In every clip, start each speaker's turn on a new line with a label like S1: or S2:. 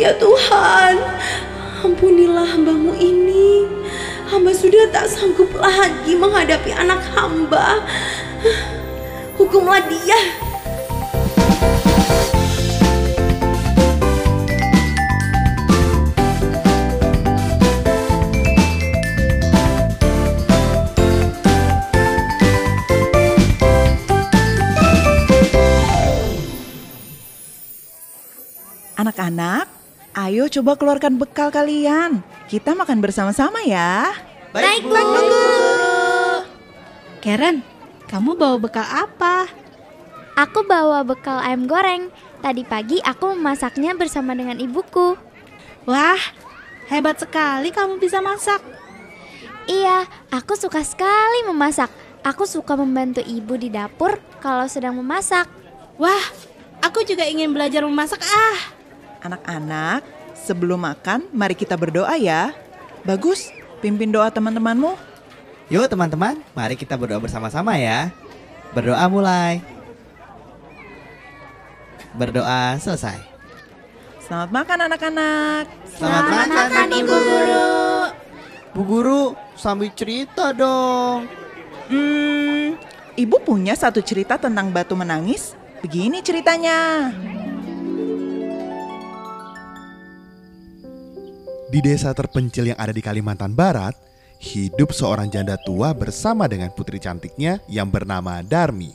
S1: Ya Tuhan, ampunilah hambamu ini. Hamba sudah tak sanggup lagi menghadapi anak hamba. Hukumlah dia.
S2: Anak-anak, ayo coba keluarkan bekal kalian. Kita makan bersama-sama ya.
S3: Baik, Bu.
S4: Karen, kamu bawa bekal apa?
S3: Aku bawa bekal ayam goreng. Tadi pagi aku memasaknya bersama dengan ibuku.
S4: Wah, hebat sekali kamu bisa masak.
S3: Iya, aku suka sekali memasak. Aku suka membantu ibu di dapur kalau sedang memasak.
S4: Wah, aku juga ingin belajar memasak ah.
S2: Anak-anak, sebelum makan mari kita berdoa ya. Bagus, pimpin doa teman-temanmu.
S5: Yuk teman-teman, mari kita berdoa bersama-sama ya. Berdoa mulai. Berdoa selesai.
S2: Selamat makan anak-anak.
S5: Selamat, makan,
S3: Ibu Guru.
S5: Bu Guru, sambil cerita dong.
S2: Hmm, ibu punya satu cerita tentang batu menangis. Begini ceritanya.
S6: Di desa terpencil yang ada di Kalimantan Barat, hidup seorang janda tua bersama dengan putri cantiknya yang bernama Darmi.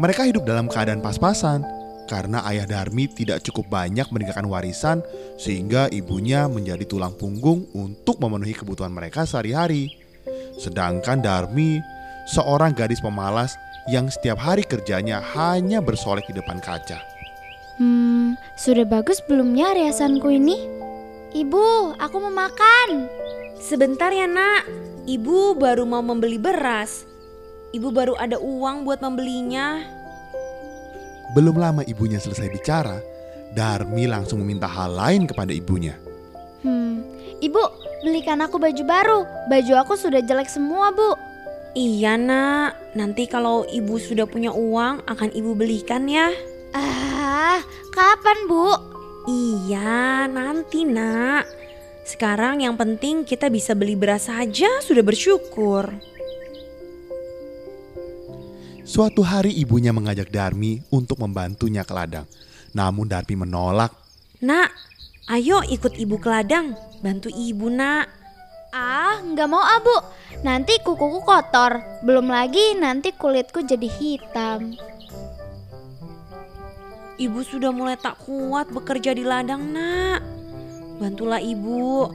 S6: Mereka hidup dalam keadaan pas-pasan karena ayah Darmi tidak cukup banyak meninggalkan warisan sehingga ibunya menjadi tulang punggung untuk memenuhi kebutuhan mereka sehari-hari. Sedangkan Darmi seorang gadis pemalas yang setiap hari kerjanya hanya bersolek di depan kaca.
S3: Hmm, sudah bagus belumnya riasanku ini? Ibu, aku mau makan.
S1: Sebentar ya nak, ibu baru mau membeli beras. Ibu baru ada uang buat membelinya.
S6: Belum lama ibunya selesai bicara, Darmi langsung meminta hal lain kepada ibunya.
S3: Hmm, ibu, belikan aku baju baru. Baju aku sudah jelek semua, Bu.
S1: Iya nak, nanti kalau ibu sudah punya uang akan ibu belikan ya.
S3: Ah, kapan, Bu?
S1: Iya, nanti nak. Sekarang yang penting kita bisa beli beras saja sudah bersyukur.
S6: Suatu hari ibunya mengajak Darmi untuk membantunya ke ladang. Namun Darmi menolak.
S1: Nak, ayo ikut ibu ke ladang. Bantu ibu nak.
S3: Ah, nggak mau ah, Bu. Nanti kukuku kotor. Belum lagi nanti kulitku jadi hitam.
S1: Ibu sudah mulai tak kuat bekerja di ladang nak. Bantulah ibu.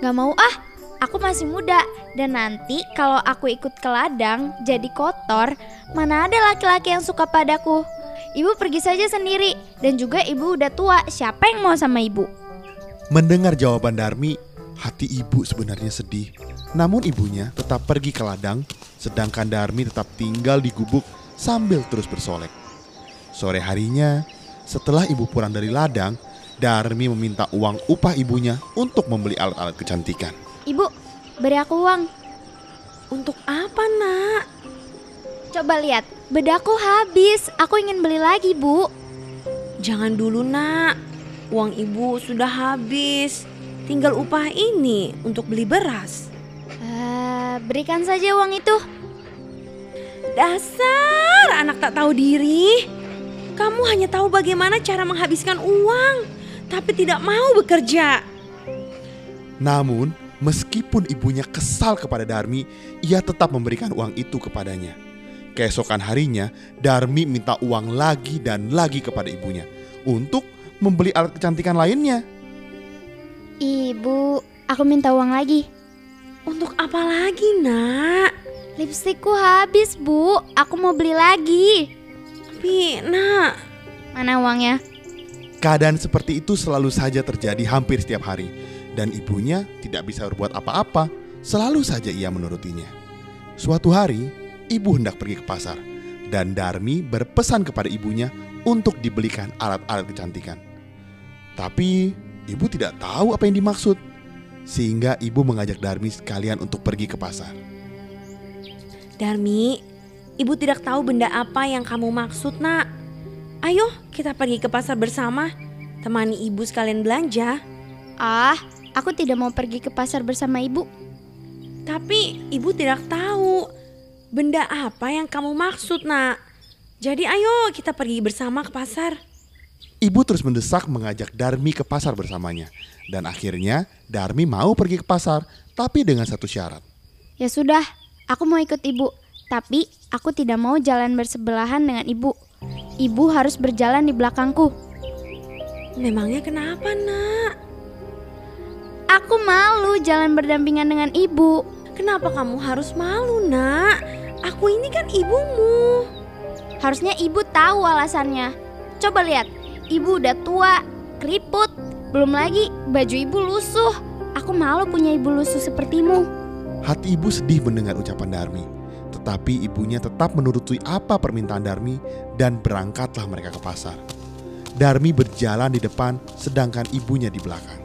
S3: Nggak mau ah, aku masih muda. Dan nanti kalau aku ikut ke ladang jadi kotor, mana ada laki-laki yang suka padaku. Ibu pergi saja sendiri. Dan juga ibu udah tua, siapa yang mau sama ibu?
S6: Mendengar jawaban Darmi, hati ibu sebenarnya sedih. Namun ibunya tetap pergi ke ladang, sedangkan Darmi tetap tinggal di gubuk sambil terus bersolek. Sore harinya, setelah ibu pulang dari ladang, Darmi meminta uang upah ibunya untuk membeli alat-alat kecantikan.
S3: Ibu, beri aku uang.
S1: Untuk apa nak?
S3: Coba lihat, bedaku habis. Aku ingin beli lagi, Bu.
S1: Jangan dulu nak. Uang ibu sudah habis. Tinggal upah ini untuk beli beras.
S3: Eh, berikan saja uang itu.
S1: Dasar anak tak tahu diri. Kamu hanya tahu bagaimana cara menghabiskan uang, tapi tidak mau bekerja.
S6: Namun, meskipun ibunya kesal kepada Darmi, ia tetap memberikan uang itu kepadanya. Keesokan harinya, Darmi minta uang lagi dan lagi kepada ibunya untuk membeli alat kecantikan lainnya.
S3: Ibu, aku minta uang lagi.
S1: Untuk apa lagi nak?
S3: Lipstikku habis, Bu. Aku mau beli lagi.
S1: Tapi nak,
S3: Mana uangnya?
S6: Keadaan seperti itu selalu saja terjadi hampir setiap hari, dan ibunya tidak bisa berbuat apa-apa. Selalu saja ia menurutinya. Suatu hari, ibu hendak pergi ke pasar, dan Darmi berpesan kepada ibunya untuk dibelikan alat-alat kecantikan. Tapi ibu tidak tahu apa yang dimaksud, sehingga ibu mengajak Darmi sekalian untuk pergi ke pasar.
S1: Darmi, ibu tidak tahu benda apa yang kamu maksud nak. Ayo kita pergi ke pasar bersama. temani ibu sekalian belanja.
S3: Ah, aku tidak mau pergi ke pasar bersama ibu.
S1: Tapi ibu tidak tahu benda apa yang kamu maksud, Nak. Jadi ayo kita pergi bersama ke pasar.
S6: Ibu terus mendesak mengajak Darmi ke pasar bersamanya. Dan akhirnya Darmi mau pergi ke pasar, tapi dengan satu syarat.
S3: Ya sudah, aku mau ikut ibu. Tapi aku tidak mau jalan bersebelahan dengan ibu. Ibu harus berjalan di belakangku.
S1: Memangnya kenapa, Nak?
S3: Aku malu jalan berdampingan dengan ibu.
S1: Kenapa kamu harus malu, Nak? Aku ini kan ibumu.
S3: Harusnya ibu tahu alasannya. Coba lihat, ibu udah tua, keriput. Belum lagi baju ibu lusuh. Aku malu punya ibu lusuh sepertimu.
S6: Hati ibu sedih mendengar ucapan Darmi. Tetapi ibunya tetap menuruti apa permintaan Darmi dan berangkatlah mereka ke pasar. Darmi berjalan di depan sedangkan ibunya di belakang.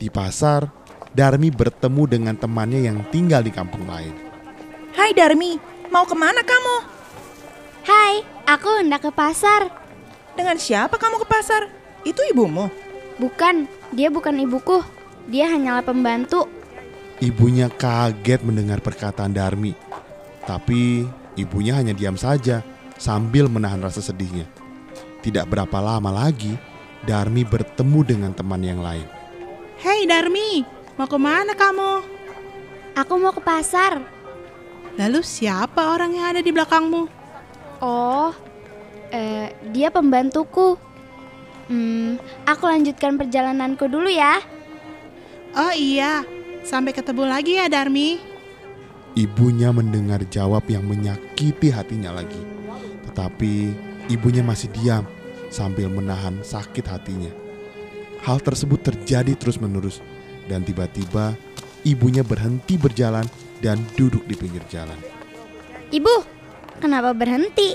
S6: Di pasar, Darmi bertemu dengan temannya yang tinggal di kampung lain.
S2: Hai Darmi, mau ke mana kamu?
S3: Hai, aku hendak ke pasar.
S2: Dengan siapa kamu ke pasar? Itu ibumu.
S3: Bukan, dia bukan ibuku. Dia hanyalah pembantu.
S6: Ibunya kaget mendengar perkataan Darmi. Tapi ibunya hanya diam saja sambil menahan rasa sedihnya. Tidak berapa lama lagi, Darmi bertemu dengan teman yang lain.
S4: Hei Darmi, mau ke mana kamu?
S3: Aku mau ke pasar.
S4: Lalu siapa orang yang ada di belakangmu?
S3: Oh, eh, dia pembantuku. Hmm, aku lanjutkan perjalananku dulu ya.
S4: Oh iya, sampai ketemu lagi ya Darmi.
S6: Ibunya mendengar jawab yang menyakiti hatinya lagi. Tetapi ibunya masih diam sambil menahan sakit hatinya. Hal tersebut terjadi terus-menerus dan tiba-tiba ibunya berhenti berjalan dan duduk di pinggir jalan.
S3: Ibu, kenapa berhenti?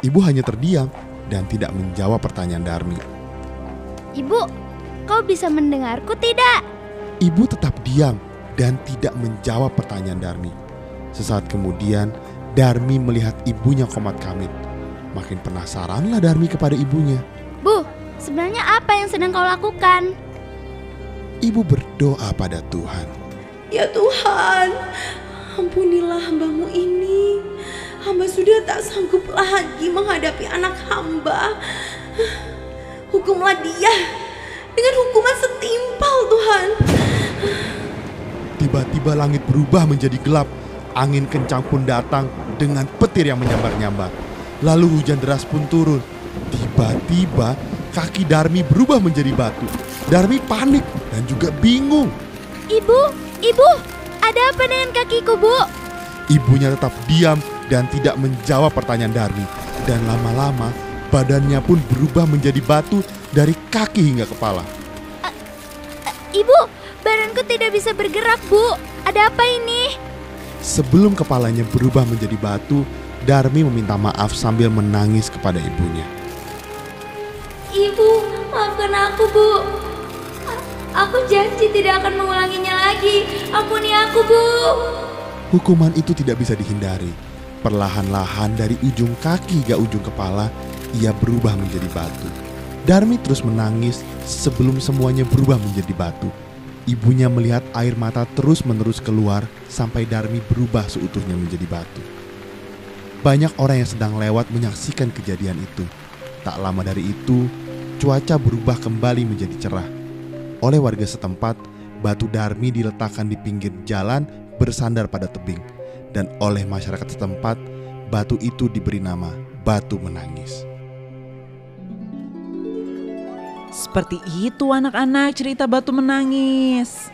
S6: Ibu hanya terdiam dan tidak menjawab pertanyaan Darmi.
S3: Ibu, kau bisa mendengarku tidak?
S6: Ibu tetap diam dan tidak menjawab pertanyaan Darmi. Sesaat kemudian, Darmi melihat ibunya komat kamit. Makin penasaranlah Darmi kepada ibunya.
S3: Bu, sebenarnya apa yang sedang kau lakukan?
S6: Ibu berdoa pada Tuhan.
S1: Ya Tuhan, ampunilah hambamu ini. Hamba sudah tak sanggup lagi menghadapi anak hamba. Hukumlah dia dengan hukuman setimpal Tuhan.
S6: Tiba-tiba langit berubah menjadi gelap. Angin kencang pun datang dengan petir yang menyambar-nyambar. Lalu hujan deras pun turun. Tiba-tiba kaki Darmi berubah menjadi batu. Darmi panik dan juga bingung.
S3: Ibu, ibu, ada apa dengan kakiku, Bu?
S6: Ibunya tetap diam dan tidak menjawab pertanyaan Darmi. Dan lama-lama badannya pun berubah menjadi batu dari kaki hingga kepala.
S3: Ibu, badanku tidak bisa bergerak, Bu. Ada apa ini?
S6: Sebelum kepalanya berubah menjadi batu, Darmi meminta maaf sambil menangis kepada ibunya.
S3: Ibu, maafkan aku, Bu. Aku janji tidak akan mengulanginya lagi. Ampuni aku, Bu.
S6: Hukuman itu tidak bisa dihindari. Perlahan-lahan dari ujung kaki hingga ujung kepala, ia berubah menjadi batu. Darmi terus menangis sebelum semuanya berubah menjadi batu. Ibunya melihat air mata terus-menerus keluar sampai Darmi berubah seutuhnya menjadi batu. Banyak orang yang sedang lewat menyaksikan kejadian itu. Tak lama dari itu, cuaca berubah kembali menjadi cerah. Oleh warga setempat, batu Darmi diletakkan di pinggir jalan bersandar pada tebing. Dan oleh masyarakat setempat, batu itu diberi nama Batu Menangis.
S2: Seperti itu anak-anak cerita batu menangis.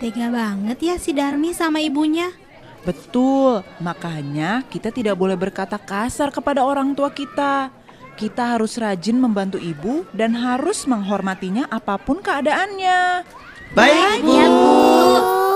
S4: Tega banget ya si Darmi sama ibunya.
S2: Betul, makanya kita tidak boleh berkata kasar kepada orang tua kita. Kita harus rajin membantu ibu dan harus menghormatinya apa pun keadaannya.
S5: Baik,
S3: Ya, Bu.